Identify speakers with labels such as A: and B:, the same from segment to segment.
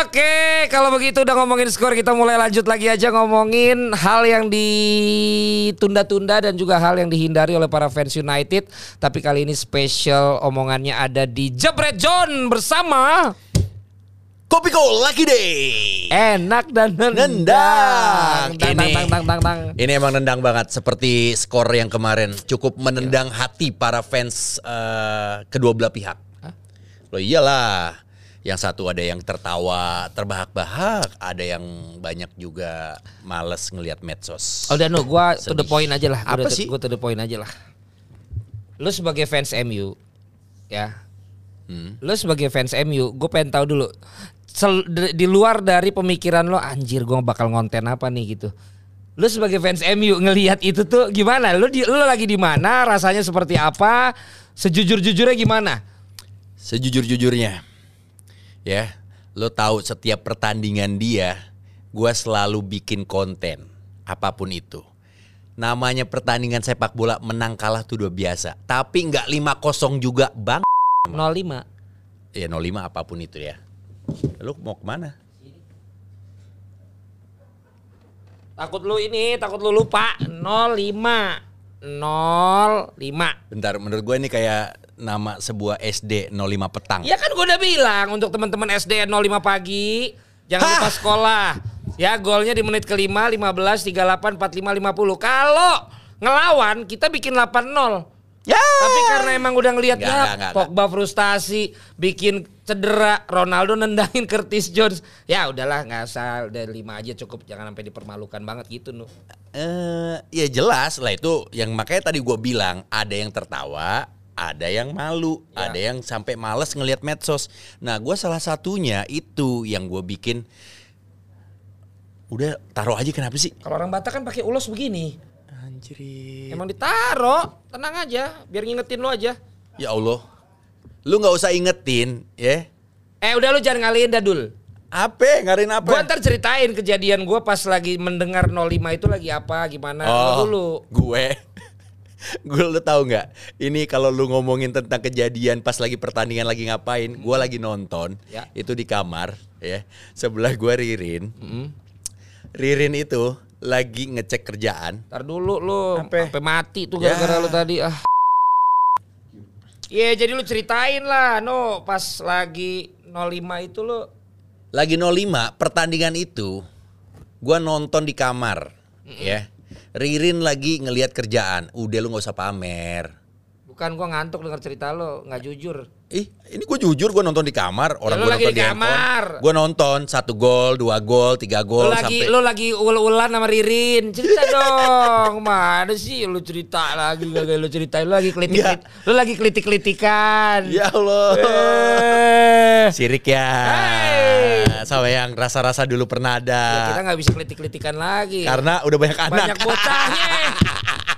A: Oke, kalau begitu udah ngomongin skor kita mulai lanjut lagi aja ngomongin hal yang ditunda-tunda dan juga hal yang dihindari oleh para fans United. Tapi kali ini spesial omongannya ada di Jebret John bersama
B: Kopiko Lucky Day.
A: Enak dan nendang.
B: Nendang.
A: Tang,
B: Ini-
A: tang, tang, tang, tang.
B: Ini emang nendang banget seperti skor yang kemarin cukup menendang hati para fans eh, kedua belah pihak. Loh iyalah. Yang satu ada yang tertawa, terbahak-bahak, ada yang banyak juga males ngelihat medsos.
A: Oh, Danu, gua to the point aja lah. Gua
B: Apa sih?
A: Gua to the point aja lah. Lu sebagai fans MU, ya.
B: Hmm.
A: Lu sebagai fans MU, gue pengen tahu dulu. Sel- di luar dari pemikiran lo, anjir gue bakal ngonten apa nih gitu. Lu sebagai fans MU ngelihat itu tuh gimana? Lu di, lu lagi di mana? Rasanya seperti apa? Sejujur-jujurnya gimana?
B: Sejujur-jujurnya, ya, lo tahu setiap pertandingan dia, gua selalu bikin konten, apa pun itu. Namanya pertandingan sepak bola menang kalah tuh udah biasa. Tapi nggak 5-0 juga bang.
A: 05.
B: Ya 05 apa pun itu ya. Lo mau ke mana?
A: Takut lu ini, takut lu lupa. 05. 05.
B: Bentar, menurut gue ini kayak nama sebuah SD 05 petang.
A: Ya kan gue udah bilang untuk teman-teman SD 05 pagi jangan lupa sekolah. Ya golnya di menit kelima 15 38 45 50. Kalau ngelawan kita bikin 8-0.
B: Ya.
A: Tapi karena emang udah ngeliat
B: Nggak,
A: ya Pogba frustasi, bikin cedera, Ronaldo nendangin Curtis Jones. Ya udahlah nggak usah udah 5 aja cukup jangan sampai dipermalukan banget gitu nu.
B: Eh, ya jelas lah itu yang makanya tadi gue bilang ada yang tertawa, ada yang malu,
A: Ya.
B: ada yang sampai males ngelihat medsos. Nah, gue salah satunya itu yang gue bikin. Udah taruh aja kenapa sih?
A: Kalau orang Batak kan pakai ulos begini.
B: Anjir.
A: Emang ditaro, tenang aja, biar ngingetin lo aja.
B: Ya Allah. Lu nggak usah ingetin, ya.
A: Eh udah lu jangan ngalihin dadul.
B: Apa? Ngarin apa?
A: Gua ntar ceritain kejadian gua pas lagi mendengar 05 itu lagi apa gimana
B: Oh,
A: dulu.
B: Gue. Gue lu tahu nggak? Ini kalau lu ngomongin tentang kejadian pas lagi pertandingan lagi ngapain? Gue lagi nonton.
A: Ya.
B: Itu di kamar, ya. Sebelah gue Ririn. Ririn itu lagi ngecek kerjaan.
A: Ntar dulu lu
B: Apa?
A: sampai mati tuh
B: Ya.
A: gara-gara lu tadi ah. Iya jadi lu ceritain lah no pas lagi 05 itu lu
B: Lagi 05 pertandingan itu gua nonton di kamar, ya. Ririn lagi ngelihat kerjaan. Udah lu nggak usah pamer.
A: Bukan gua ngantuk denger cerita lu nggak jujur.
B: Ih, ini gue jujur gue nonton di kamar, orang
A: lu
B: gue
A: lagi
B: nonton
A: di
B: di
A: kamar.
B: Gue nonton satu gol, dua gol, tiga gol
A: lagi
B: sampai.
A: lu lagi ul-ulan sama Ririn. Cerita dong. Mana sih lu cerita lagi gak lu ceritain lu lagi kelitik
B: Nggak.
A: lu lagi kelitik-kelitikan.
B: Ya Allah.
A: Eh.
B: Sirik ya.
A: Hey.
B: Sama yang rasa-rasa dulu pernah ada.
A: Ya, kita nggak bisa kelitik-kelitikan lagi.
B: Karena udah banyak anak.
A: banyak bocahnya.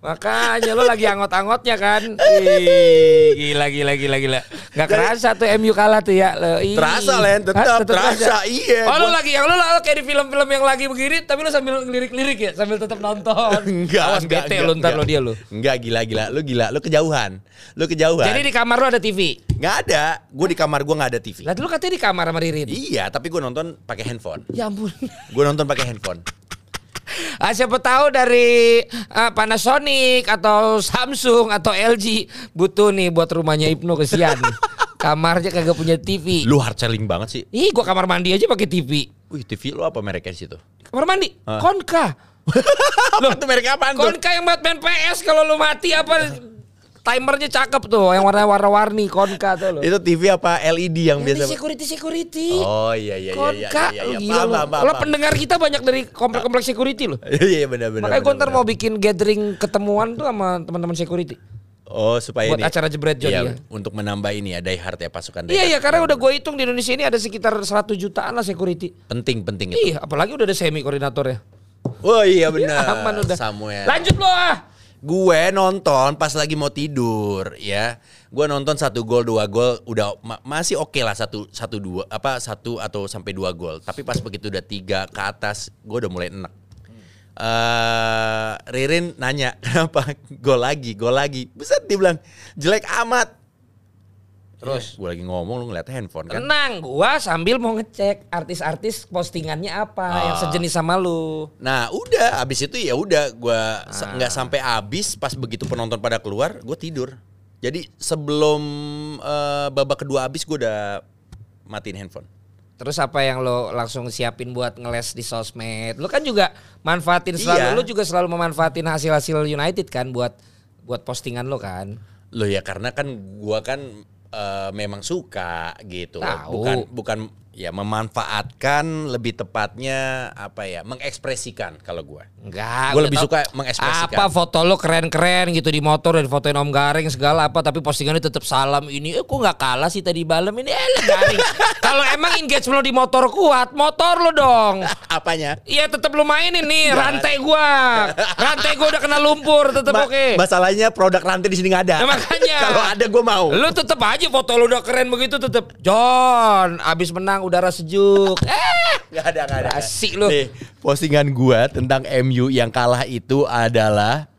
A: Makanya lo lagi angot-angotnya kan. Ih, gila gila gila gila. Gak kerasa tuh MU kalah tuh ya. Lo.
B: Terasa, Len, tetap
A: Hah,
B: terasa, iya.
A: Oh lo lagi yang lo, lo kayak di film-film yang lagi begini tapi lo sambil lirik-lirik ya sambil tetap nonton.
B: Enggak,
A: Awas
B: enggak,
A: bete
B: enggak,
A: lo ntar
B: enggak.
A: lo dia lo.
B: Enggak gila gila, lu gila, lu kejauhan. Lu kejauhan.
A: Jadi di kamar lo ada TV.
B: nggak ada. Gue di kamar gue nggak ada TV.
A: Lah dulu katanya di kamar sama Ririn.
B: Iya, tapi gue nonton pakai handphone.
A: Ya ampun.
B: Gue nonton pakai handphone.
A: Ah, siapa tahu dari ah, Panasonic atau Samsung atau LG butuh nih buat rumahnya Ibnu kesian. Kamarnya kagak punya TV.
B: Lu hard selling banget sih.
A: Ih, gua kamar mandi aja pakai TV.
B: Wih, TV lu apa mereknya situ?
A: Kamar mandi,
B: Hah?
A: Konka.
B: Apa tuh merek apaan tuh?
A: Konka yang buat main PS kalau lu mati apa timernya cakep tuh yang warna warna-warni Konka tuh lo.
B: Itu TV apa LED yang
A: Ini
B: biasa?
A: security security.
B: Oh iya iya iya iya
A: Konka,
B: iya iya.
A: Lu gila
B: Paham,
A: Lo pendengar kita banyak dari komplek-komplek security loh.
B: Iya iya benar benar.
A: Makanya gue ntar mau bikin gathering ketemuan tuh sama teman-teman security.
B: Oh supaya
A: buat
B: ini
A: acara jebret John,
B: Iya,
A: iya.
B: untuk menambah ini ya die hard ya pasukan die
A: Iya iya karena udah gue hitung di Indonesia ini ada sekitar 100 jutaan lah security.
B: penting penting itu.
A: Iya, apalagi udah ada semi koordinatornya.
B: Oh iya benar.
A: Aman udah.
B: Samuel.
A: Lanjut lo ah.
B: Gue nonton pas lagi mau tidur ya. Gue nonton satu gol dua gol udah ma- masih oke lah satu satu dua apa satu atau sampai dua gol. Tapi pas begitu udah tiga ke atas gue udah mulai enak. eh Ririn nanya kenapa gol lagi gol lagi. Buset dia bilang jelek amat.
A: Terus?
B: gue lagi ngomong lu ngeliat handphone kan.
A: Tenang, gua sambil mau ngecek artis-artis postingannya apa yang
B: Ah.
A: sejenis sama lu.
B: Nah udah abis itu ya udah gue
A: Ah.
B: nggak sampai abis pas begitu penonton pada keluar gue tidur. Jadi sebelum eh, babak kedua abis gue udah matiin handphone.
A: Terus apa yang lo langsung siapin buat ngeles di sosmed? Lu kan juga manfaatin selalu,
B: Iya.
A: lu juga selalu memanfaatin hasil-hasil United kan buat buat postingan lo kan.
B: Loh ya karena kan gua kan eh, memang suka gitu.
A: Tahu.
B: Bukan bukan ya memanfaatkan lebih tepatnya apa ya mengekspresikan kalau gua.
A: Enggak.
B: Gua
A: udah
B: lebih
A: tau-
B: suka mengekspresikan.
A: Apa foto lo keren-keren gitu di motor dan fotoin Om Garing segala apa tapi postingannya tetap salam ini eh kok nggak kalah sih tadi malam ini eh Garing. Kalau emang engagement lo di motor kuat, motor lo dong.
B: Apanya?
A: Iya tetap lu mainin nih rantai gua. Rantai gua udah kena lumpur tetap
B: Ma-
A: oke.
B: Masalahnya produk rantai di sini nggak ada.
A: Nah, makanya.
B: kalau ada gua mau.
A: Lu tetap aja foto lu udah keren begitu tetap John abis menang udara sejuk. Eh,
B: Gak ada, gak ada.
A: Asik lu.
B: Nih, postingan gua tentang MU yang kalah itu adalah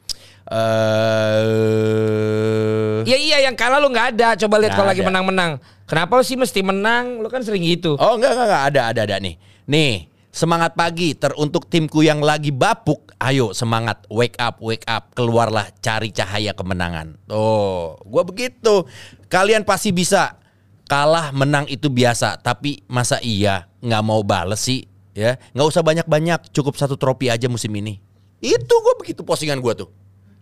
B: eh
A: ya iya yang kalah lu nggak ada. Coba lihat
B: Nggak
A: kalau lagi menang-menang. Kenapa lu sih mesti menang? Lu kan sering gitu.
B: Oh enggak, enggak, enggak, ada, ada, ada nih. Nih, semangat pagi teruntuk timku yang lagi bapuk. Ayo semangat, wake up, wake up. Keluarlah cari cahaya kemenangan. Tuh, gua begitu. Kalian pasti bisa. Kalah menang itu biasa, tapi masa iya nggak mau bales sih? Ya, nggak usah banyak-banyak, cukup satu trofi aja musim ini. Itu gua begitu postingan gua tuh.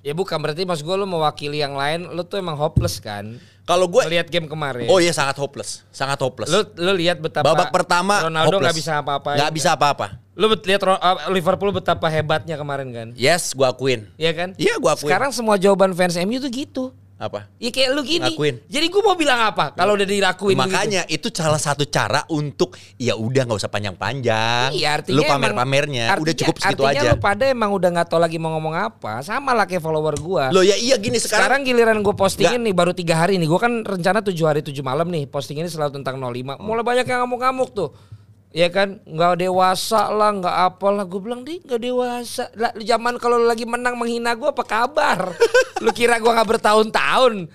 A: Ya bukan berarti mas gue lu mewakili yang lain. Lu tuh emang hopeless kan?
B: Kalau gua
A: Lihat game kemarin.
B: Oh iya sangat hopeless, sangat hopeless.
A: Lu lu lihat betapa
B: Babak pertama
A: Ronaldo nggak bisa apa-apa.
B: Nggak bisa apa-apa.
A: Bet- lihat uh, Liverpool betapa hebatnya kemarin kan?
B: Yes, gua akuin.
A: Iya kan?
B: Iya, gua akuin.
A: Sekarang semua jawaban fans MU tuh gitu.
B: Apa?
A: Ya kayak lu gini.
B: Ngakuin.
A: Jadi gue mau bilang apa kalau udah dilakuin
B: Makanya itu salah satu cara untuk ya udah nggak usah panjang-panjang.
A: Iya artinya
B: lu pamer-pamernya udah
A: artinya-
B: cukup segitu
A: artinya
B: aja.
A: lu pada emang udah nggak tahu lagi mau ngomong apa. Sama lah kayak follower gua.
B: Loh ya iya gini
A: sekarang,
B: sekarang,
A: giliran gue postingin nih baru tiga hari nih. Gue kan rencana tujuh hari tujuh malam nih. Postinginnya selalu tentang 05. Mulai banyak yang ngamuk-ngamuk tuh. Ya kan, nggak dewasa lah, nggak apalah. Gue bilang deh, nggak dewasa. Lah, zaman kalau lagi menang menghina gue apa kabar? lu kira gue nggak bertahun-tahun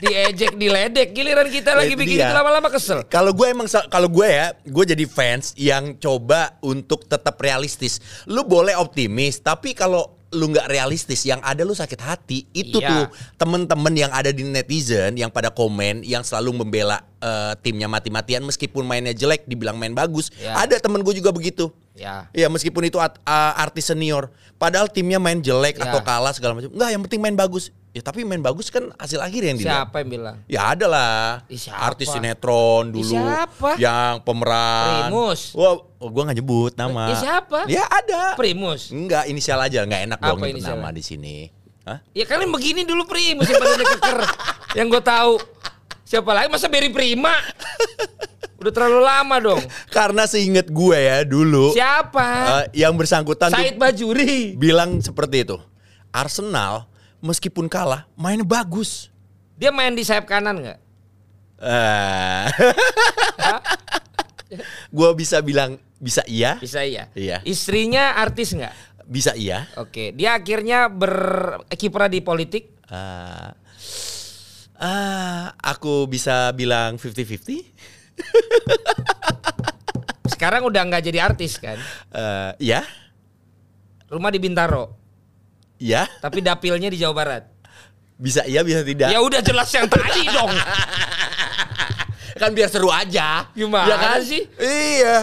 A: diejek, diledek. Giliran kita lagi
B: itu
A: bikin
B: dia.
A: itu lama-lama kesel.
B: kalau gue emang kalau gue ya, gue jadi fans yang coba untuk tetap realistis. Lu boleh optimis, tapi kalau lu nggak realistis, yang ada lu sakit hati. Itu
A: Iya.
B: tuh temen-temen yang ada di netizen yang pada komen, yang selalu membela eh, timnya mati-matian meskipun mainnya jelek, dibilang main bagus.
A: Iya.
B: Ada temen gue juga begitu.
A: Ya.
B: Ya meskipun itu at- a- artis senior, padahal timnya main jelek
A: Ya.
B: atau kalah segala macam. Enggak, yang penting main bagus. Ya tapi main bagus kan hasil akhir yang dilihat.
A: Siapa yang bilang?
B: Ya ada lah. Artis sinetron dulu
A: siapa?
B: yang pemeran.
A: Primus.
B: Wah, oh, gua nggak nyebut nama.
A: Ih, siapa?
B: Ya ada.
A: Primus.
B: Enggak, inisial aja, nggak enak
A: Apa
B: dong nyebut nama di sini. Hah?
A: Ya kalian begini dulu Primus yang pada keker. yang gue tahu. Siapa lagi masa Berry Prima? Udah terlalu lama dong.
B: Karena seinget gue ya dulu
A: Siapa?
B: eh, yang bersangkutan
A: Said Bajuri.
B: bilang seperti itu. Arsenal meskipun kalah mainnya bagus.
A: Dia main di sayap kanan nggak?
B: Eh. gue bisa bilang bisa iya,
A: Bisa iya.
B: Iya.
A: Istrinya artis nggak?
B: bisa iya.
A: Oke, dia akhirnya berkiprah di politik.
B: Ah, ah, aku bisa bilang 50-50.
A: Sekarang udah nggak jadi artis kan?
B: Eh, ya,
A: Rumah di Bintaro,
B: ya,
A: tapi dapilnya di Jawa Barat.
B: bisa iya, bisa tidak.
A: Ya udah jelas yang tadi dong.
B: kan biar seru aja.
A: Gimana
B: Ya kan?
A: sih?
B: Iya.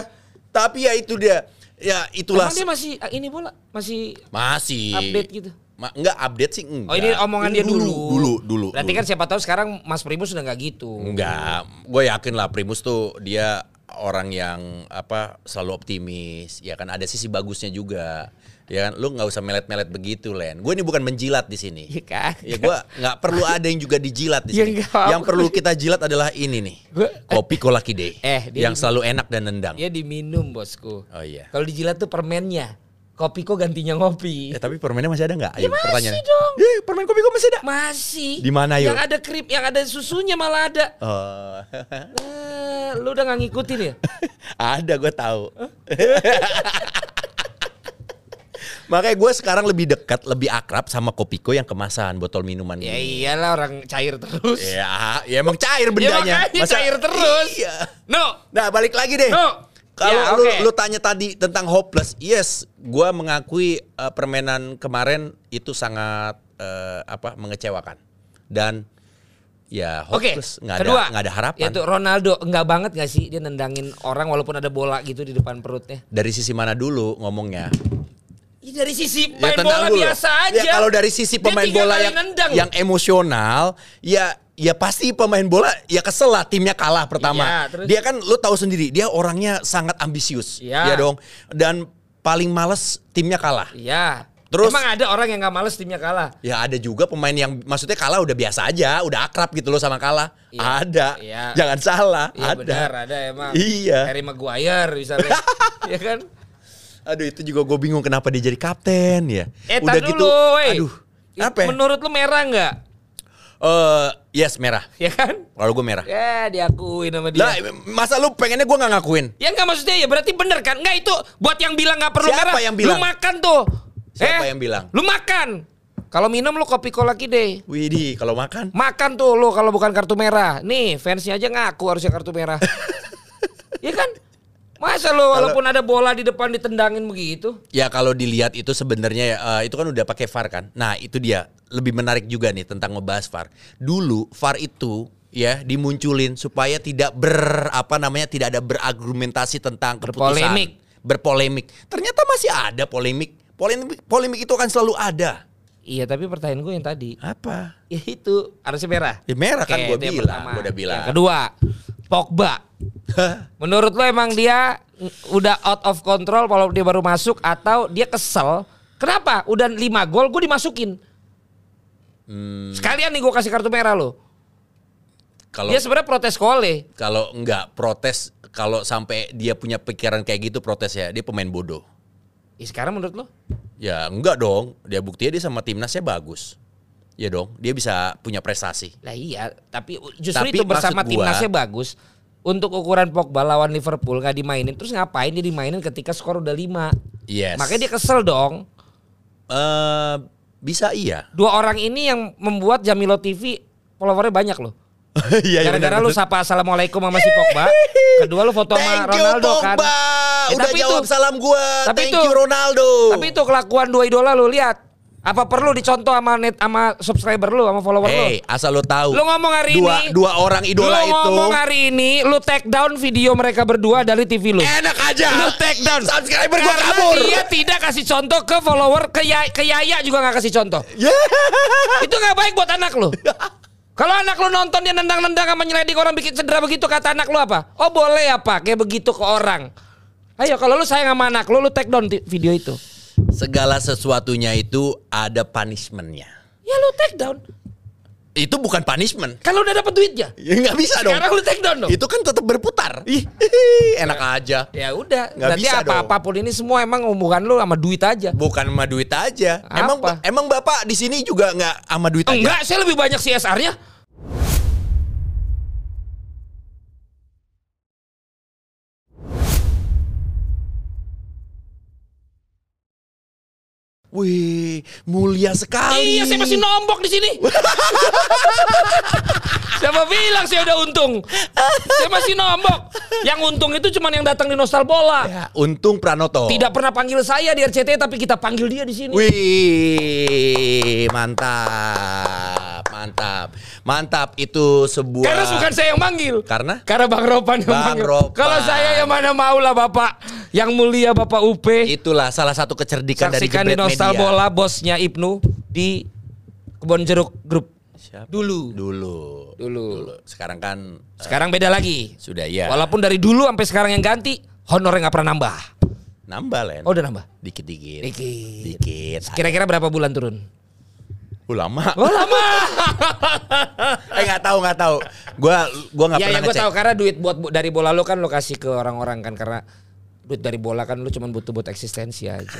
B: Tapi ya itu dia. Ya itulah.
A: Emang dia masih ah, ini bola masih
B: Masih.
A: update gitu.
B: Ma- enggak update sih enggak.
A: Oh ini omongan dia dulu.
B: Dulu, dulu.
A: Berarti
B: dulu.
A: kan siapa tahu sekarang Mas Primus sudah nggak gitu.
B: Enggak, gue yakin lah Primus tuh dia orang yang apa selalu optimis, ya kan ada sisi bagusnya juga, ya kan lu nggak usah melet-melet begitu Len. Gue ini bukan menjilat di sini.
A: Iya kan?
B: Ya gue nggak perlu ada yang juga dijilat di
A: Ya
B: sini.
A: enggak,
B: yang perlu kita jilat adalah ini nih,
A: Gua-
B: kopi Kola Kide,
A: Eh,
B: yang selalu enak dan nendang.
A: Dia diminum bosku.
B: Oh iya.
A: Kalau dijilat tuh permennya. Kopi kok gantinya ngopi.
B: Ya, tapi permennya masih ada nggak? Ayo
A: Ya masih
B: pertanyaan.
A: dong.
B: Ya, permen kopi kok masih ada?
A: Masih.
B: Di mana, yuk?
A: Yang ada krim, yang ada susunya malah ada.
B: Oh.
A: Eh, lu udah nggak ngikutin ya?
B: ada gue tahu. Makanya gue sekarang lebih dekat, lebih akrab sama Kopiko yang kemasan botol minuman
A: Ya
B: gini.
A: iyalah orang cair terus.
B: Ya, ya emang cair
A: Ya
B: bendanya.
A: makanya cair terus.
B: Iya.
A: No.
B: Nah, balik lagi deh.
A: No.
B: Kalau
A: Ya,
B: lu,
A: oke.
B: lu tanya tadi tentang hopeless, yes, gua mengakui eh, permainan kemarin itu sangat eh, apa mengecewakan dan ya hopeless, nggak
A: kedua,
B: ada nggak ada harapan.
A: Yaitu Ronaldo enggak banget gak sih dia nendangin orang walaupun ada bola gitu di depan perutnya.
B: Dari sisi mana dulu ngomongnya?
A: Ya, dari sisi
B: Ya,
A: main
B: tendang
A: bola
B: dulu.
A: biasa aja.
B: Ya kalau dari sisi pemain bola yang
A: nendang.
B: yang emosional, ya ya pasti pemain bola ya kesel lah timnya kalah pertama.
A: Iya, terus?
B: Dia kan lu tahu sendiri, dia orangnya sangat ambisius.
A: Iya.
B: Ya dong. Dan paling males timnya kalah.
A: Iya.
B: Terus-
A: Emang ada orang yang gak males timnya kalah.
B: Ya ada juga pemain yang maksudnya kalah udah biasa aja, udah akrab gitu loh sama kalah.
A: Iya.
B: Ada.
A: Iya.
B: Jangan salah,
A: Iya
B: ada.
A: benar ada emang.
B: Iya.
A: Harry Maguire misalnya. Iya kan?
B: Aduh itu juga gue bingung kenapa dia jadi kapten ya.
A: Eh tar dulu, wey.
B: Aduh. Apa? ya?
A: Menurut lu merah nggak?
B: Eh, yes merah.
A: Ya kan?
B: Kalau gue merah.
A: Ya diakuin sama dia.
B: Lah, masa lu pengennya gue nggak ngakuin?
A: Ya nggak maksudnya ya berarti bener kan? Nggak itu buat yang bilang nggak perlu
B: Siapa
A: merah.
B: yang bilang?
A: Lu makan tuh.
B: Siapa
A: Eh,
B: yang bilang?
A: Lu makan. Kalau minum lu kopi cola deh.
B: Widih, kalau makan.
A: Makan tuh lu kalau bukan kartu merah. Nih fansnya aja ngaku harusnya kartu merah. Iya kan? Masa lu walaupun ada bola di depan ditendangin begitu?
B: Ya kalau dilihat itu sebenarnya eh, itu kan udah pakai VAR kan. Nah itu dia lebih menarik juga nih tentang ngebahas VAR. Dulu VAR itu ya dimunculin supaya tidak ber apa namanya tidak ada berargumentasi tentang keputusan.
A: Berpolemik.
B: Berpolemik. Ternyata masih ada polemik. Polemik polemik itu akan selalu ada.
A: Iya tapi pertanyaan gue yang tadi.
B: Apa?
A: Ya itu harusnya merah.
B: Ya merah kan
A: Oke, itu yang
B: bilang, gua udah bilang.
A: Yang kedua, Pogba. Menurut lo emang dia udah out of control kalau dia baru masuk atau dia kesel? Kenapa? Udah 5 gol gue dimasukin.
B: Hmm,
A: Sekalian nih gue kasih kartu merah lo.
B: kalau
A: Dia sebenarnya protes kole.
B: kalau enggak protes kalau sampai dia punya pikiran kayak gitu protes ya dia pemain bodoh.
A: Ya, sekarang menurut lo?
B: Ya enggak dong, dia buktinya dia sama timnasnya bagus. Ya dong, dia bisa punya prestasi.
A: Lah iya, tapi justru
B: Tapi
A: itu bersama
B: gua-
A: timnasnya bagus. Untuk ukuran Pogba lawan Liverpool gak dimainin Terus ngapain dia dimainin ketika skor udah 5
B: Yes.
A: Makanya dia kesel dong
B: Eh, bisa iya.
A: Dua orang ini yang membuat Jamilo TV followernya banyak loh
B: Iya,
A: Gara-gara lu sapa assalamualaikum sama si Pogba. Kedua lu foto sama
B: Thank you
A: Ronaldo kan.
B: Pogba.
A: Ya,
B: Udah
A: tapi
B: jawab
A: itu-
B: salam gua.
A: tapi
B: Thank
A: itu-
B: you Ronaldo.
A: Tapi itu kelakuan dua idola lu lihat. Apa perlu dicontoh sama net sama subscriber lu sama follower
B: Hey, asal lu tahu.
A: lu? Lu ngomong hari
B: dua,
A: ini.
B: Dua orang idola
A: lu
B: itu.
A: ngomong hari ini lu take down video mereka berdua dari TV lu.
B: Enak aja.
A: Lu take down.
B: Subscriber gua
A: Karena
B: kabur.
A: dia tidak kasih contoh ke follower ke, ya, ke Yaya juga nggak kasih contoh.
B: Ya.
A: Itu nggak baik buat anak lu. Kalau anak lu nonton dia nendang-nendang sama nyeledik orang bikin cedera begitu kata anak lu apa? Oh boleh apa? Kayak begitu ke orang. Ayo kalau lu sayang sama anak lu, lu take down video itu.
B: Segala sesuatunya itu ada punishmentnya.
A: Ya lu take down.
B: Itu bukan punishment.
A: Kalau udah dapat duitnya.
B: Ya nggak bisa dong.
A: Sekarang lu take down dong.
B: Itu kan tetap berputar. Ih, enak aja.
A: Ya udah.
B: Nggak
A: Berarti
B: bisa
A: apa
B: dong.
A: apa pun ini semua emang hubungan lu sama duit aja.
B: Bukan sama duit aja. Emang
A: Apa?
B: emang Bapak di sini juga nggak sama duit aja?
A: Enggak, saya lebih banyak CSR-nya.
B: Wih, mulia sekali.
A: Iya, saya masih nombok di sini. Siapa bilang saya udah untung? Saya masih nombok. Yang untung itu cuma yang datang di Nostal Bola.
B: Ya, untung Pranoto.
A: Tidak pernah panggil saya di RCT tapi kita panggil dia di sini.
B: Wih, mantap, mantap, mantap. Itu sebuah.
A: Karena bukan saya yang manggil.
B: Karena?
A: Karena Bang Ropan yang
B: Bang
A: manggil.
B: Ropan.
A: Kalau saya yang mana mau lah Bapak. Yang mulia Bapak UP.
B: Itulah salah satu kecerdikan dari
A: Saksikan di
B: Jebret
A: Nostal
B: Media.
A: Bola bosnya Ibnu di Kebon Jeruk Group.
B: Siapa?
A: Dulu.
B: Dulu.
A: Dulu.
B: Sekarang kan eh,
A: Sekarang beda lagi.
B: sudah ya.
A: Walaupun dari dulu sampai sekarang yang ganti, honornya nggak pernah nambah.
B: nambah Len.
A: Oh udah nambah.
B: Dikit-dikit.
A: Dikit.
B: Dikit.
A: Kira-kira berapa bulan turun?
B: Ulama.
A: Oh lama.
B: eh nggak tahu nggak tahu. Gua gua nggak
A: ya
B: pernah
A: ya gue
B: ngecek.
A: tahu karena duit buat bu- dari bola lo kan lo kasih ke orang-orang kan karena duit dari bola kan lu cuma butuh buat eksistensi aja.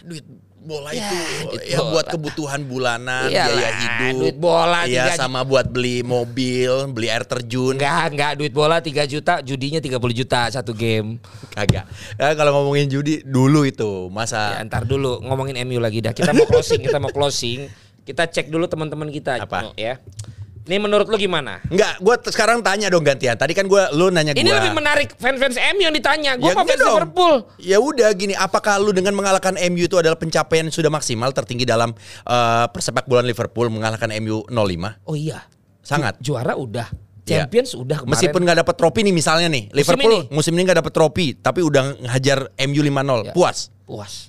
B: duit bola
A: Ya,
B: itu
A: duit
B: ya
A: bola.
B: buat kebutuhan bulanan,
A: Iyalah,
B: biaya hidup.
A: duit bola tiga-
B: sama buat beli mobil, beli air terjun.
A: Enggak, enggak duit bola 3 juta, judinya 30 juta satu game.
B: Kagak. Ya, kalau ngomongin judi dulu itu
A: Ya,
B: masa
A: ntar dulu ngomongin MU lagi dah. Kita mau closing, kita mau closing. Kita cek dulu teman-teman kita
B: Apa?
A: ya. Ini menurut lu gimana?
B: Enggak, gue sekarang tanya dong gantian. Tadi kan gue lu nanya gue.
A: Ini lebih menarik fans-fans MU yang ditanya. Gue
B: Ya enggak
A: fans
B: dong.
A: Liverpool.
B: Ya udah gini, apakah lu dengan mengalahkan MU itu adalah pencapaian yang sudah maksimal tertinggi dalam eh, persepak bola Liverpool mengalahkan MU 05?
A: Oh iya.
B: Sangat.
A: Ju- juara udah.
B: Iya.
A: Champions udah kemarin.
B: Meskipun nggak dapat trofi nih misalnya nih, Liverpool
A: ini?
B: musim ini nggak dapat trofi, tapi udah ngehajar MU 5-0.
A: Ya.
B: Puas.
A: puas.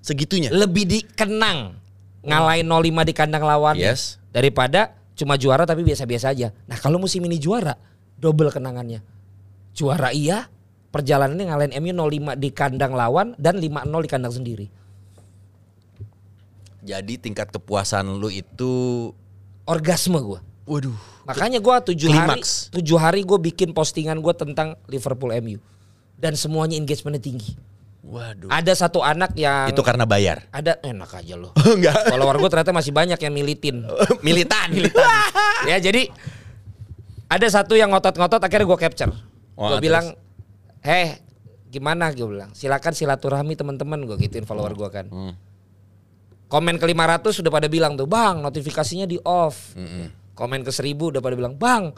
B: Segitunya.
A: Lebih dikenang ngalahin 05 di kandang lawan
B: Yes.
A: daripada cuma juara tapi biasa-biasa aja. Nah, kalau musim ini juara, double kenangannya. Juara iya, perjalanannya ngalahin MU 05 di kandang lawan dan 5-0 di kandang sendiri.
B: Jadi tingkat kepuasan lu itu
A: Orgasme gua.
B: waduh.
A: Makanya gua tujuh hari tujuh hari gue bikin postingan gue tentang Liverpool MU dan semuanya engagementnya tinggi.
B: Waduh.
A: Ada satu anak yang
B: Itu karena bayar.
A: ada enak aja loh.
B: Enggak.
A: Follower gue ternyata masih banyak yang militin.
B: Militan.
A: ya jadi ada satu yang ngotot-ngotot akhirnya gue capture.
B: Wah,
A: gue bilang, "Eh, gimana?" gue bilang. "Silakan silaturahmi teman-teman." Gue gituin follower gue kan.
B: Hmm.
A: Komen ke 500 sudah pada bilang tuh, "Bang, notifikasinya di off." Komen ke 1000 udah pada bilang, "Bang,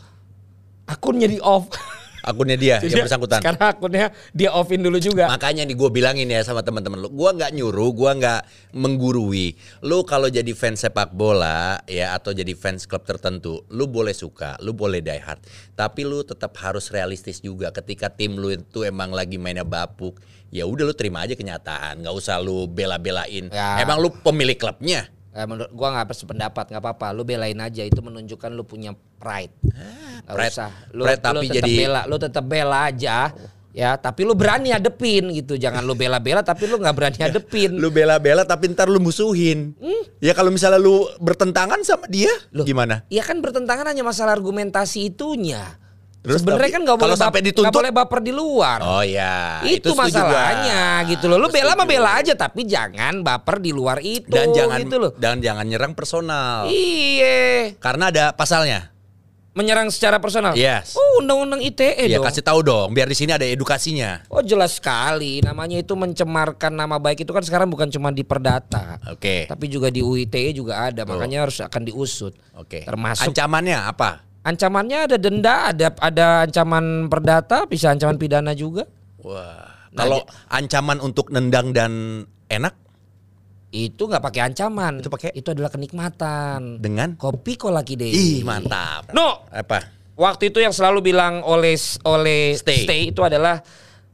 A: akunnya di off."
B: Akunnya dia
A: Jadi
B: yang bersangkutan.
A: Sekarang akunnya dia offin dulu juga.
B: Makanya nih gue bilangin ya sama teman-teman lu, gua nggak nyuruh, gua nggak menggurui. Lu kalau jadi fans sepak bola ya atau jadi fans klub tertentu, lu boleh suka, lu boleh die hard, tapi lu tetap harus realistis juga. Ketika tim lu itu emang lagi mainnya bapuk, ya udah lu terima aja kenyataan, nggak usah lu bela-belain.
A: Ya.
B: Emang lu pemilik klubnya.
A: Eh, menurut gua nggak sependapat nggak apa-apa lu belain aja itu menunjukkan lu punya pride. Nggak
B: pride-
A: usah. Lu,
B: pride tapi
A: lu tetap
B: jadi-
A: bela lu tetap bela aja ya. Tapi lu berani hadepin gitu. Jangan lu bela-bela tapi lu nggak berani hadepin.
B: Lu bela-bela tapi ntar lu musuhin. Ya kalau misalnya lu bertentangan sama dia,
A: Loh,
B: gimana?
A: Iya kan bertentangan hanya masalah argumentasi itunya.
B: Terus
A: sebenarnya kan nggak boleh
B: sampai dituntut-
A: boleh baper di luar.
B: Oh ya,
A: itu,
B: gua.
A: masalahnya gitu loh. Lu
B: Itu
A: bela mah bela aja tapi jangan baper di luar itu
B: dan jangan
A: gitu loh.
B: dan jangan nyerang personal.
A: iya
B: Karena ada pasalnya.
A: Menyerang secara personal
B: Yes.
A: oh undang-undang ITE
B: Ya
A: dong
B: kasih tahu dong, biar di sini ada edukasinya.
A: Oh jelas sekali, namanya itu mencemarkan nama baik itu kan sekarang bukan cuma di Perdata,
B: Oke.
A: tapi juga di UITE juga ada, makanya harus akan diusut.
B: Oke.
A: Termasuk
B: ancamannya apa?
A: ancamannya ada denda, ada ada ancaman perdata, bisa ancaman pidana juga.
B: Wah.
A: Nah,
B: Kalau ancaman untuk nendang dan enak
A: Itu nggak pakai ancaman,
B: Itu pakai?
A: itu adalah kenikmatan.
B: dengan
A: Kopi kolaki deh.
B: ih mantap.
A: No,
B: Apa?
A: waktu itu yang selalu bilang oleh oleh
B: Stay.
A: stay, itu adalah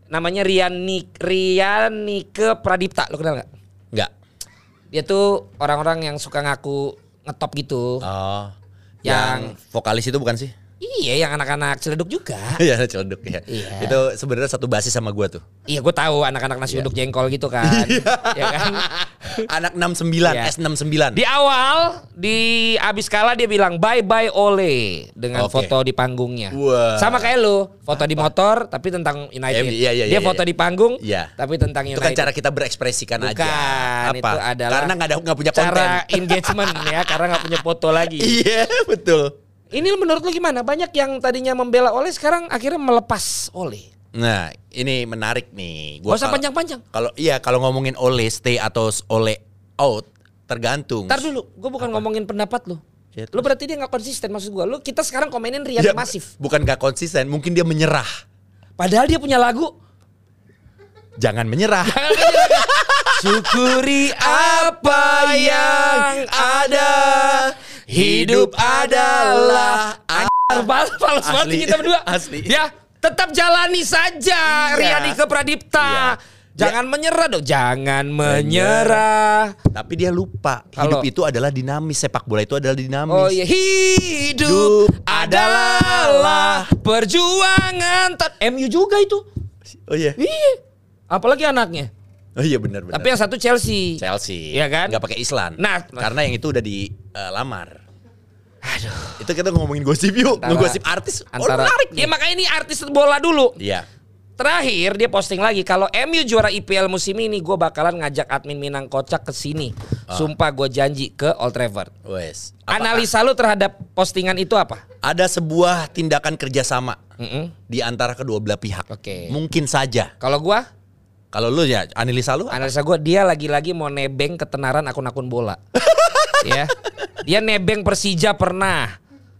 A: namanya Riani Rianike Pradipta, lo kenal nggak?
B: Enggak.
A: Dia tuh orang-orang yang suka ngaku ngetop gitu.
B: Oh.
A: Yang-
B: Yang vokalis itu bukan sih?
A: Iya, yang anak-anak celeduk juga.
B: Iya, celeduk ya.
A: Iya.
B: Itu sebenarnya satu basis sama gua tuh.
A: iya, gue tahu anak-anak nasi uduk jengkol gitu kan. ya kan?
B: Anak 69,
A: Iya.
B: S69.
A: Di awal di abis kalah dia bilang bye bye Ole dengan
B: Oke.
A: foto di panggungnya.
B: Wah.
A: Sama kayak lu, foto di motor tapi tentang United.
B: Iya, iya, iya,
A: dia
B: iya,
A: foto
B: iya.
A: di panggung
B: Iya.
A: tapi tentang
B: Itu
A: United.
B: kan cara kita berekspresikan
A: Bukan,
B: aja. Apa?
A: itu adalah
B: Karena nggak ada nggak punya konten.
A: cara engagement ya, karena nggak punya foto lagi.
B: Iya, betul.
A: Ini menurut lu gimana? Banyak yang tadinya membela Ole sekarang akhirnya melepas Ole.
B: Nah, ini menarik nih.
A: Gak usah panjang-panjang.
B: Kalau iya, kalau ngomongin oleh stay atau oleh out, tergantung.
A: Ntar dulu, gue bukan ngomongin pendapat lu.
B: Ya,
A: lu berarti dia nggak konsisten maksud gue. Lu kita sekarang komenin Rian
B: Ya,
A: Masif.
B: Bukan gak konsisten, mungkin dia menyerah.
A: Padahal dia punya lagu.
B: Jangan menyerah.
A: Syukuri apa yang ada. Hidup adalah Fals fals banget kita berdua.
B: asli.
A: Ya, tetap jalani saja
B: Iya.
A: Riani ke Pradipta.
B: Iya.
A: Jangan menyerah dong, jangan menyerah.
B: Tapi dia lupa,
A: Kalau-
B: hidup itu adalah dinamis, sepak bola itu adalah dinamis.
A: Oh iya, hidup
B: Hidup
A: adalah perjuangan. Tat- MU juga itu.
B: Oh iya.
A: Iya. Apalagi anaknya.
B: Oh iya benar benar.
A: Tapi yang satu Chelsea.
B: Chelsea.
A: Iya kan?
B: Nggak pakai Islam.
A: Nah,
B: karena yang itu udah dilamar.
A: Aduh.
B: Itu kita ngomongin gosip yuk,
A: Antara-
B: ngegosip artis. oh,
A: Antara
B: menarik
A: Ya
B: nih.
A: makanya ini artis bola dulu.
B: Iya.
A: Terakhir dia posting lagi kalau MU juara IPL musim ini gue bakalan ngajak admin Minang Kocak ke sini. Sumpah gue janji ke Old Trafford.
B: Wes.
A: Analisa lu terhadap postingan itu apa?
B: Ada sebuah tindakan kerjasama
A: Mm-mm.
B: di antara kedua belah pihak.
A: Oke.
B: Mungkin saja.
A: Kalau gua
B: Kalau lu ya analisa lu
A: analisa gue dia lagi-lagi mau nebeng ketenaran akun-akun bola. ya. Dia nebeng Persija pernah.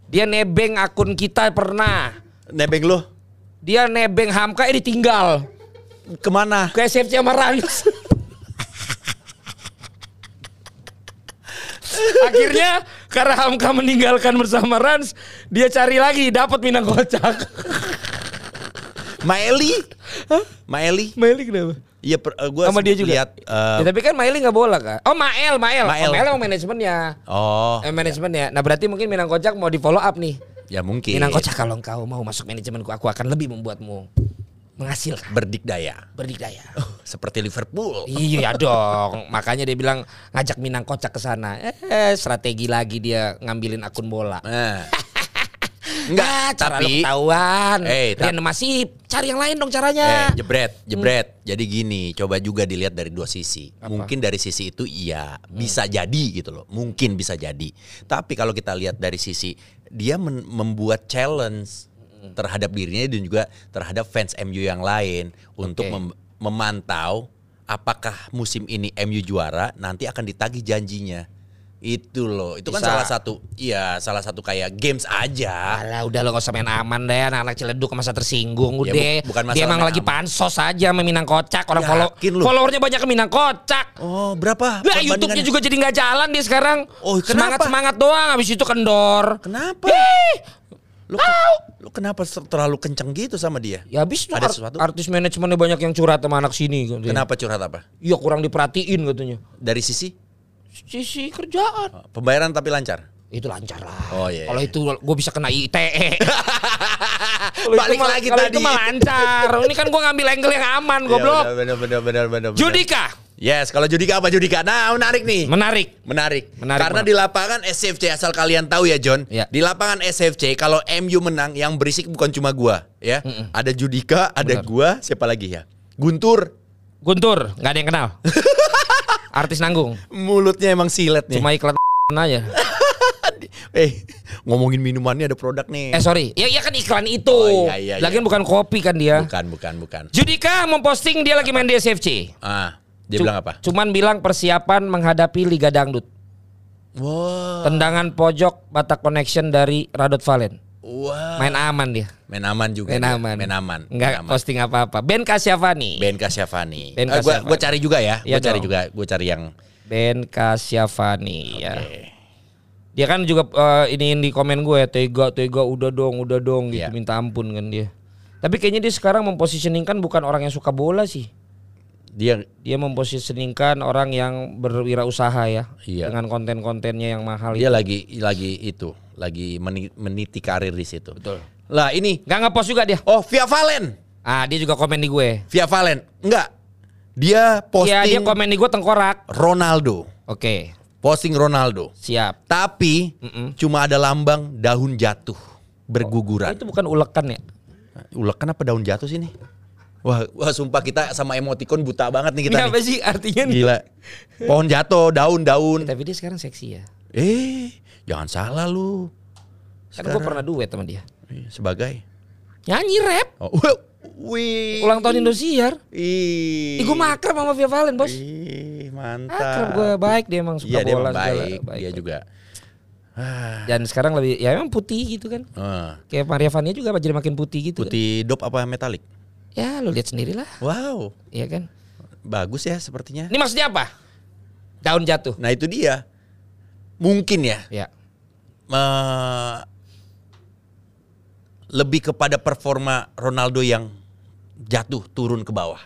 A: Dia nebeng akun kita pernah.
B: nebeng lu
A: Dia nebeng Hamka eh ditinggal
B: ke mana?
A: ke SFC sama Rans. Akhirnya karena Hamka meninggalkan bersama Rans, dia cari lagi dapat Minang Kocak.
B: Maeli? Maeli?
A: Maeli kenapa?
B: Iya, eh, gua
A: Sama dia juga.
B: lihat. eh,
A: Ya, tapi kan Maeli nggak bola kan? Oh Mael, Mael,
B: Mael.
A: Oh, Mael emang manajemennya.
B: oh,
A: Eh, manajemennya. Nah berarti mungkin Minang Kocak mau di follow up nih.
B: ya mungkin.
A: Minang Kocak kalau engkau mau masuk manajemenku, aku akan lebih membuatmu menghasilkan,
B: Berdikdaya.
A: berdikdaya.
B: Seperti Liverpool.
A: Iya dong, makanya dia bilang ngajak Minang Kocak ke sana. Eh, strategi lagi dia ngambilin akun bola.
B: Nah. Enggak,
A: Ah, cara lu
B: tapi
A: ketahuan.
B: Eh,
A: Rian masih cari yang lain dong
B: Eh,
A: caranya.
B: jebret, jebret. Jadi gini, coba juga dilihat dari dua sisi.
A: Apa?
B: Mungkin dari sisi itu iya, bisa jadi gitu loh. Mungkin bisa jadi. Tapi kalau kita lihat dari sisi dia membuat challenge terhadap dirinya dan juga terhadap fans MU yang lain untuk
A: Oke.
B: mem- memantau apakah musim ini MU juara nanti akan ditagih janjinya. Itu loh, itu kan
A: Bisa.
B: salah satu iya, salah satu kayak games aja.
A: Alah udah lo gak usah main aman deh anak-anak ciledug masa tersinggung
B: Ya,
A: udah.
B: bu- bukan
A: Dia emang lagi
B: aman.
A: pansos aja sama Minang Kocak orang follow
B: lu?
A: followernya banyak ke Minang Kocak.
B: Oh, berapa?
A: Lah YouTube-nya juga jadi nggak jalan dia sekarang.
B: Oh, kenapa?
A: semangat semangat doang habis itu kendor.
B: Kenapa?
A: Ih,
B: Lu, lu kenapa terlalu kenceng gitu sama dia?
A: ya habis
B: Ada
A: art-
B: sesuatu?
A: artis manajemennya banyak yang curhat sama anak sini. katanya.
B: Kenapa curhat apa?
A: Iya kurang diperhatiin katanya.
B: Dari sisi
A: Sisi kerjaan.
B: oh, pembayaran tapi lancar.
A: Itu lancar lah.
B: Oh, iya,
A: Kalau
B: iya.
A: itu gue bisa kena ITE. Kalau itu
B: Balik lagi
A: kalau
B: tadi.
A: itu mah lancar. Ini kan gue ngambil angle yang aman, goblok.
B: Ya, bener, bener, bener, bener, bener.
A: Judika
B: Yes, kalau Judika apa Judika? Nah, menarik nih.
A: menarik.
B: Menarik.
A: Menarik
B: Karena
A: banget.
B: di lapangan SFC asal kalian tahu ya John.
A: Ya.
B: Di lapangan SFC kalau MU menang yang berisik bukan cuma gua ya. Ada Judika, ada
A: Benar.
B: gua, siapa lagi ya? Guntur.
A: Guntur, nggak ada yang kenal. Artis nanggung,
B: Mulutnya emang silet nih.
A: cuma iklan aja.
B: Eh, ngomongin minumannya ada produk nih.
A: Eh sorry, ya iya kan iklan itu.
B: Oh, iya, iya, iya.
A: Lagian bukan kopi kan dia.
B: Bukan, bukan, bukan.
A: Judika memposting dia lagi main di SFC.
B: Ah, dia
A: Cu-
B: bilang apa?
A: Cuman bilang persiapan menghadapi Liga Dangdut.
B: Wah.
A: Tendangan pojok Batak Connection dari Radot Valen.
B: Wah.
A: Main aman dia.
B: Main aman juga.
A: Main
B: dia.
A: aman.
B: Main aman.
A: Enggak
B: aman.
A: posting apa-apa. Ben Kasyafani.
B: Ben Kasyafani.
A: Ben
B: Eh, gua,
A: Kasyafani.
B: gua cari juga ya.
A: Iya
B: Gua cari juga. Gua cari yang
A: Ben Kasyafani ya.
B: Oke.
A: Dia kan juga eh, iniin di komen gue tega tega udah dong udah dong gitu
B: Iya.
A: minta ampun kan dia. Tapi kayaknya dia sekarang mempositioningkan bukan orang yang suka bola sih.
B: dia
A: Dia mempositioningkan orang yang berwirausaha ya
B: Iya.
A: dengan konten-kontennya yang mahal
B: dia
A: itu.
B: lagi lagi itu, lagi meni- meniti karir di situ.
A: Betul.
B: Lah ini
A: Gak ngepost juga dia.
B: oh Via Valen.
A: Ah dia juga komen di gue.
B: Via Valen. Enggak. Dia
A: Iya
B: posting
A: dia komen di gue tengkorak.
B: Ronaldo.
A: Oke
B: Posting Ronaldo.
A: siap.
B: Tapi
A: Mm-mm.
B: cuma ada lambang daun jatuh berguguran.
A: Itu bukan ulekan ya?
B: Ulekan apa daun jatuh sih nih? Wah, wah sumpah kita sama emoticon buta banget nih kita
A: Ini
B: nih.
A: apa sih artinya nih?
B: Gila. Pohon jatuh, daun-daun.
A: Tapi dia sekarang seksi ya.
B: Eh, jangan salah lu.
A: Kan gue pernah duet sama dia.
B: Iya, Sebagai.
A: Nyanyi rap.
B: Oh, wih.
A: Ulang tahun Indosiar.
B: Ih.
A: Ih, gue makrab sama Via Valen bos.
B: Ih, mantap.
A: Akrab gue baik dia emang suka
B: dia
A: bola
B: emang
A: segala.
B: baik. Dia
A: baik.
B: juga. Ah,
A: Dan sekarang lebih ya emang putih gitu kan.
B: ah.
A: Kayak Maria Vania juga jadi makin putih gitu. kan.
B: Putih dop apa metalik?
A: Ya lu lihat sendiri lah,
B: Wow,
A: iya kan.
B: bagus ya sepertinya.
A: Ini maksudnya apa? Daun jatuh.
B: Nah itu dia. Mungkin ya.
A: Ya.
B: Eh, lebih kepada performa Ronaldo yang jatuh turun ke bawah.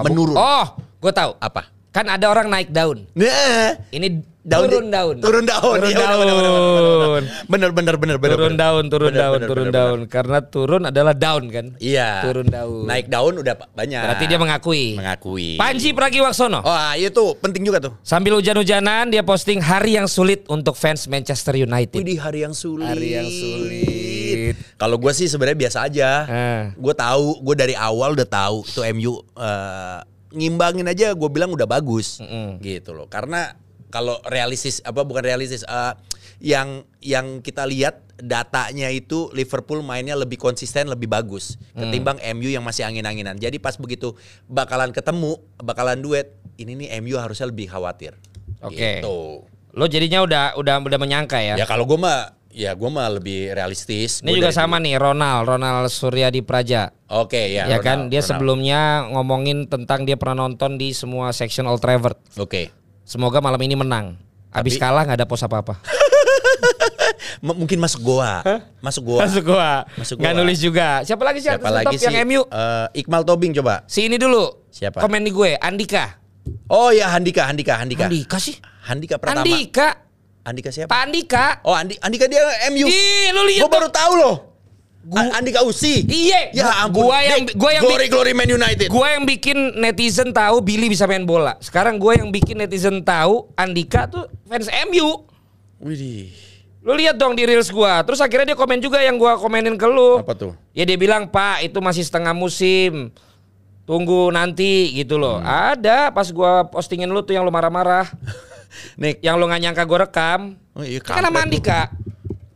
A: Bu-
B: Menurun.
A: Oh, gue tahu.
B: Apa?
A: Kan ada orang naik daun.
B: Nah,
A: Ini
B: Daun
A: turun
B: di-
A: daun.
B: turun daun.
A: Turun
B: Iya, benar, benar,
A: daun.
B: bener bener bener bener.
A: Turun daun, turun daun, turun daun. Karena turun adalah daun kan.
B: Iya.
A: Turun daun.
B: Naik daun udah banyak.
A: Berarti dia mengakui.
B: mengakui.
A: Panji Pragiwaksono.
B: Oh, iya tuh penting juga tuh.
A: Sambil hujan-hujanan dia posting hari yang sulit untuk fans Manchester United.
B: Widih hari yang sulit.
A: Hari yang sulit.
B: Kalau gue sih sebenarnya biasa aja.
A: Eh.
B: Gue tahu, gue dari awal udah tahu tuh MU eh, ngimbangin aja. Gue bilang udah bagus,
A: Mm-mm.
B: gitu loh. Karena kalau realistis apa bukan realistis, eh, yang yang kita lihat datanya itu Liverpool mainnya lebih konsisten, lebih bagus ketimbang MU yang masih angin-anginan. Jadi pas begitu bakalan ketemu, bakalan duet, ini nih MU harusnya lebih khawatir.
A: Oke.
B: Gitu.
A: Lo jadinya udah udah udah menyangka ya.
B: Ya kalau gue mah ya gue mah lebih realistis.
A: Ini
B: Gua
A: juga sama nih Ronald, Ronald Suryadi Praja.
B: Oke ya.
A: Ya,
B: Ronald,
A: kan dia
B: Ronald.
A: sebelumnya ngomongin tentang dia pernah nonton di semua section Old Trafford.
B: Oke.
A: Semoga malam ini menang. Abis
B: Tapi-
A: kalah nggak ada pos apa-apa.
B: Mungkin masuk goa. Masuk goa.
A: Masuk gua.
B: Masuk
A: Nggak
B: gua.
A: nulis juga. Siapa lagi sih
B: Siapa lagi
A: top
B: sih?
A: yang MU?
B: Eh, Iqmal Tobing coba.
A: Si ini dulu.
B: Siapa?
A: Komen di gue, Andika.
B: Oh ya Handika, Handika, Handika.
A: Andika sih?
B: Handika pertama.
A: Andika.
B: Andika siapa?
A: Pak Andika.
B: Oh Andi, Andika dia MU.
A: Ih, lu lihat
B: Gue baru tahu loh.
A: Gua-
B: Andika Usi.
A: Iya,
B: Ya
A: gua-
B: ampun.
A: gua yang-
B: Nih,
A: gua yang
B: glory glory Man United.
A: Gue yang bikin netizen tahu Billy bisa main bola. Sekarang gue yang bikin netizen tahu Andika tuh fans MU.
B: Widih.
A: Lu lihat dong di reels gua. Terus akhirnya dia komen juga yang gua komenin ke lu.
B: Apa tuh?
A: Ya dia bilang, "Pak, itu masih setengah musim. Tunggu nanti gitu loh."
B: Hmm.
A: Ada pas gua postingin lu tuh yang lu marah-marah.
B: Nick.
A: yang lu gak nyangka gua rekam.
B: Oh iya
A: Kan
B: lu.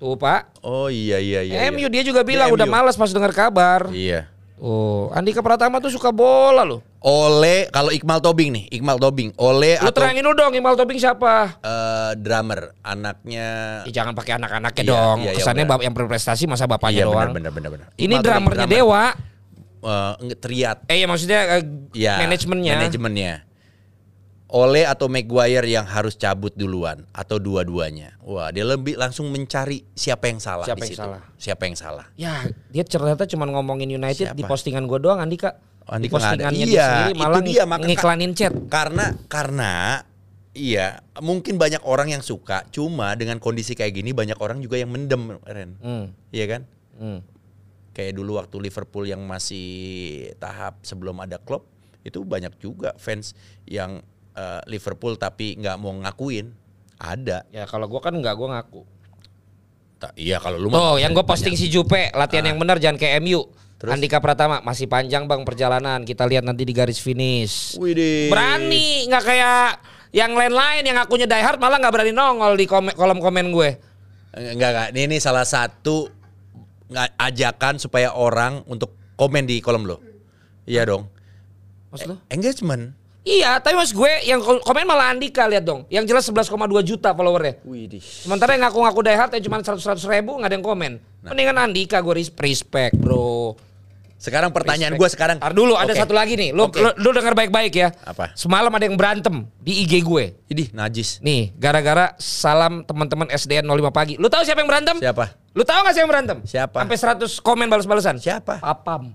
A: Tuh, Pak.
B: Oh iya iya iya.
A: MU
B: iya.
A: dia juga bilang
B: Dia
A: udah
B: MU.
A: malas pas dengar kabar.
B: Iya.
A: Oh, Andika Pratama tuh suka bola loh.
B: Oleh kalau Iqmal Tobing nih, Iqmal Tobing. Oleh
A: Lu
B: atau
A: terangin lu dong Iqbal Tobing siapa?
B: eh, drummer, anaknya
A: Ya, jangan pakai anak-anaknya
B: Iya,
A: dong.
B: iya, iya,
A: Kesannya yang berprestasi masa bapaknya
B: Iya
A: doang.
B: benar benar benar benar.
A: Ini drummernya
B: drummer.
A: Dewa.
B: Eh, nge- Triat.
A: Eh ya maksudnya eh,
B: Ya,
A: manajemennya.
B: Manajemennya. Oleh atau Maguire yang harus cabut duluan atau dua-duanya. Wah, dia lebih langsung mencari siapa yang salah
A: Siapa
B: di
A: yang
B: situ.
A: salah.
B: Siapa yang salah?
A: Ya, dia ternyata cuma ngomongin United
B: Siapa?
A: di postingan gua doang Andika.
B: Oh,
A: di
B: Andika ada.
A: postingannya
B: Iya,
A: dia sendiri malah
B: dia, maka-
A: ngiklanin chat.
B: Karena karena iya, mungkin banyak orang yang suka, cuma dengan kondisi kayak gini banyak orang juga yang mendem, Ren.
A: Hmm.
B: Iya kan?
A: Hmm.
B: Kayak dulu waktu Liverpool yang masih tahap sebelum ada klub, itu banyak juga fans yang eh, Liverpool tapi nggak mau ngakuin. Ada.
A: Ya kalau gua kan enggak gua ngaku.
B: Ta- iya kalau lu
A: Tuh, yang gue posting si Jupe, latihan yang benar jangan kayak MU.
B: Ah. Terus?
A: Andika Pratama masih panjang bang perjalanan. Kita lihat nanti di garis finish.
B: Widih.
A: Berani, nggak kayak yang lain-lain yang akunya die hard malah nggak berani nongol di komen- kolom komen gue.
B: Enggak enggak, ini, ini salah satu ajakan supaya orang untuk komen di kolom lo. Iya dong.
A: Maksud lu?
B: Engagement.
A: Iya, tapi mas gue yang ko- komen malah Andika lihat dong. Yang jelas 11,2 juta followernya.
B: Widih.
A: Sementara yang ngaku-ngaku die hard yang cuma 100 ribu nggak ada yang komen.
B: Nah.
A: Mendingan Andika gue res- respect bro.
B: Sekarang pertanyaan gue sekarang.
A: Ntar dulu ada
B: Oke.
A: satu lagi nih. Lu,
B: Oke.
A: lu, lu denger baik-baik ya.
B: Apa?
A: Semalam ada yang berantem di IG gue.
B: Idih, najis.
A: Nih, gara-gara salam teman-teman SDN 05 pagi. Lu tahu siapa yang berantem?
B: Siapa?
A: Lu tahu gak siapa yang berantem?
B: Siapa?
A: Sampai 100 komen balas-balasan.
B: Siapa?
A: Papam.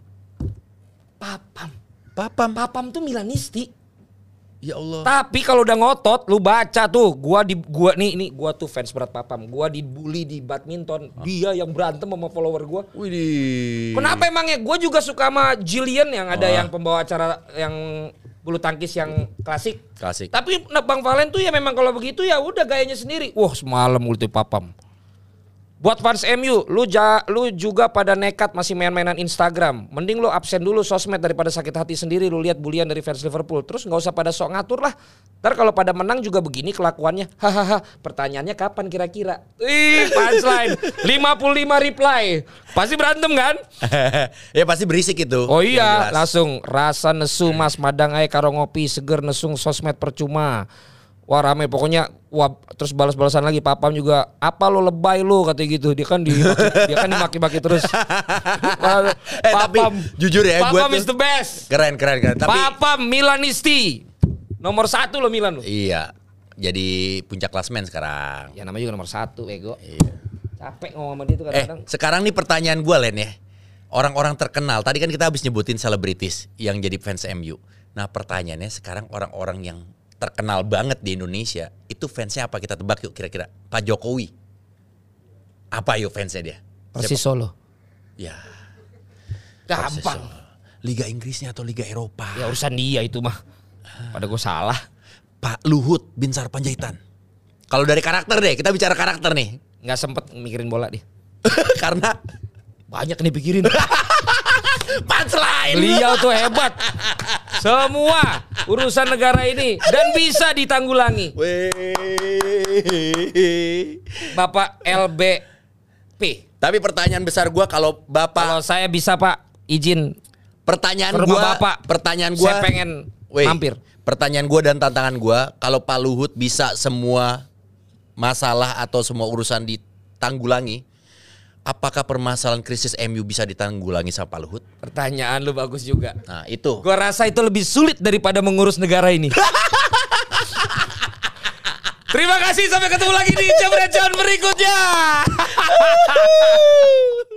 A: Papam.
B: Papam.
A: Papam tuh Milanisti.
B: Ya Allah.
A: Tapi kalau udah ngotot, lu baca tuh, gua di gua nih ini gua tuh fans berat Papam. Gua dibully di badminton. Dia yang berantem sama follower gua.
B: Widih.
A: Kenapa emangnya? Gua juga suka sama Jillian yang ada
B: Oh.
A: yang pembawa acara yang bulu tangkis yang klasik.
B: Klasik.
A: Tapi Bang Valen tuh ya memang kalau begitu ya udah gayanya sendiri. Wah, semalam multi papam. Buat fans MU, lu ja, lu juga pada nekat masih main-mainan Instagram. Mending lu absen dulu sosmed daripada sakit hati sendiri lu lihat bulian dari fans Liverpool. Terus nggak usah pada sok ngatur lah. Ntar kalau pada menang juga begini kelakuannya. Hahaha. Pertanyaannya kapan kira-kira? Ih, punchline. 55 reply. Pasti berantem kan?
B: ya pasti berisik itu.
A: Oh iya, langsung rasa nesu Mas Madang ae karo ngopi seger nesung sosmed percuma. Wah rame pokoknya wah terus balas-balasan lagi papam juga apa lo lebay lo katanya gitu dia kan di dia kan dimaki-maki terus
B: Eh, tapi jujur ya,
A: papam
B: tuh-
A: is the best
B: Keren keren keren. Tapi
A: papam Milanisti nomor satu lo Milan lo
B: iya. Jadi puncak klasmen sekarang.
A: ya namanya juga nomor satu ego
B: Iya.
A: capek ngomong sama dia tuh
B: Eh,
A: kadang-kadang
B: sekarang nih pertanyaan gue Len ya. Orang-orang terkenal, tadi kan kita habis nyebutin selebritis yang jadi fans MU. Nah pertanyaannya sekarang orang-orang yang terkenal banget di Indonesia, itu fansnya apa kita tebak yuk kira-kira? Pak Jokowi. Apa yuk fansnya dia?
A: Persis Solo
B: Ya.
A: gampang
B: Liga Inggrisnya atau Liga Eropa?
A: ya urusan dia itu mah pada gue salah
B: Pak Luhut Binsar Panjaitan. Kalau dari karakter deh, kita bicara karakter nih.
A: nggak sempet mikirin bola dia
B: Karena
A: banyak nih pikirin.
B: Punchline.
A: Beliau tuh hebat. Semua urusan negara ini dan bisa ditanggulangi. Bapak LBP.
B: Tapi pertanyaan besar gua kalau
A: Kalau
B: Bapak
A: saya bisa Pak izin
B: pertanyaan gua
A: Bapak.
B: pertanyaan gua
A: Saya pengen
B: Weh,
A: mampir.
B: Pertanyaan gua dan tantangan gua kalau Pak Luhut bisa semua masalah atau semua urusan ditanggulangi, apakah permasalahan krisis MU bisa ditanggulangi sama Pak Luhut?
A: Pertanyaan lu bagus juga.
B: Nah, itu.
A: Gua rasa itu lebih sulit daripada mengurus negara ini. Terima kasih sampai ketemu lagi di Jam berikutnya.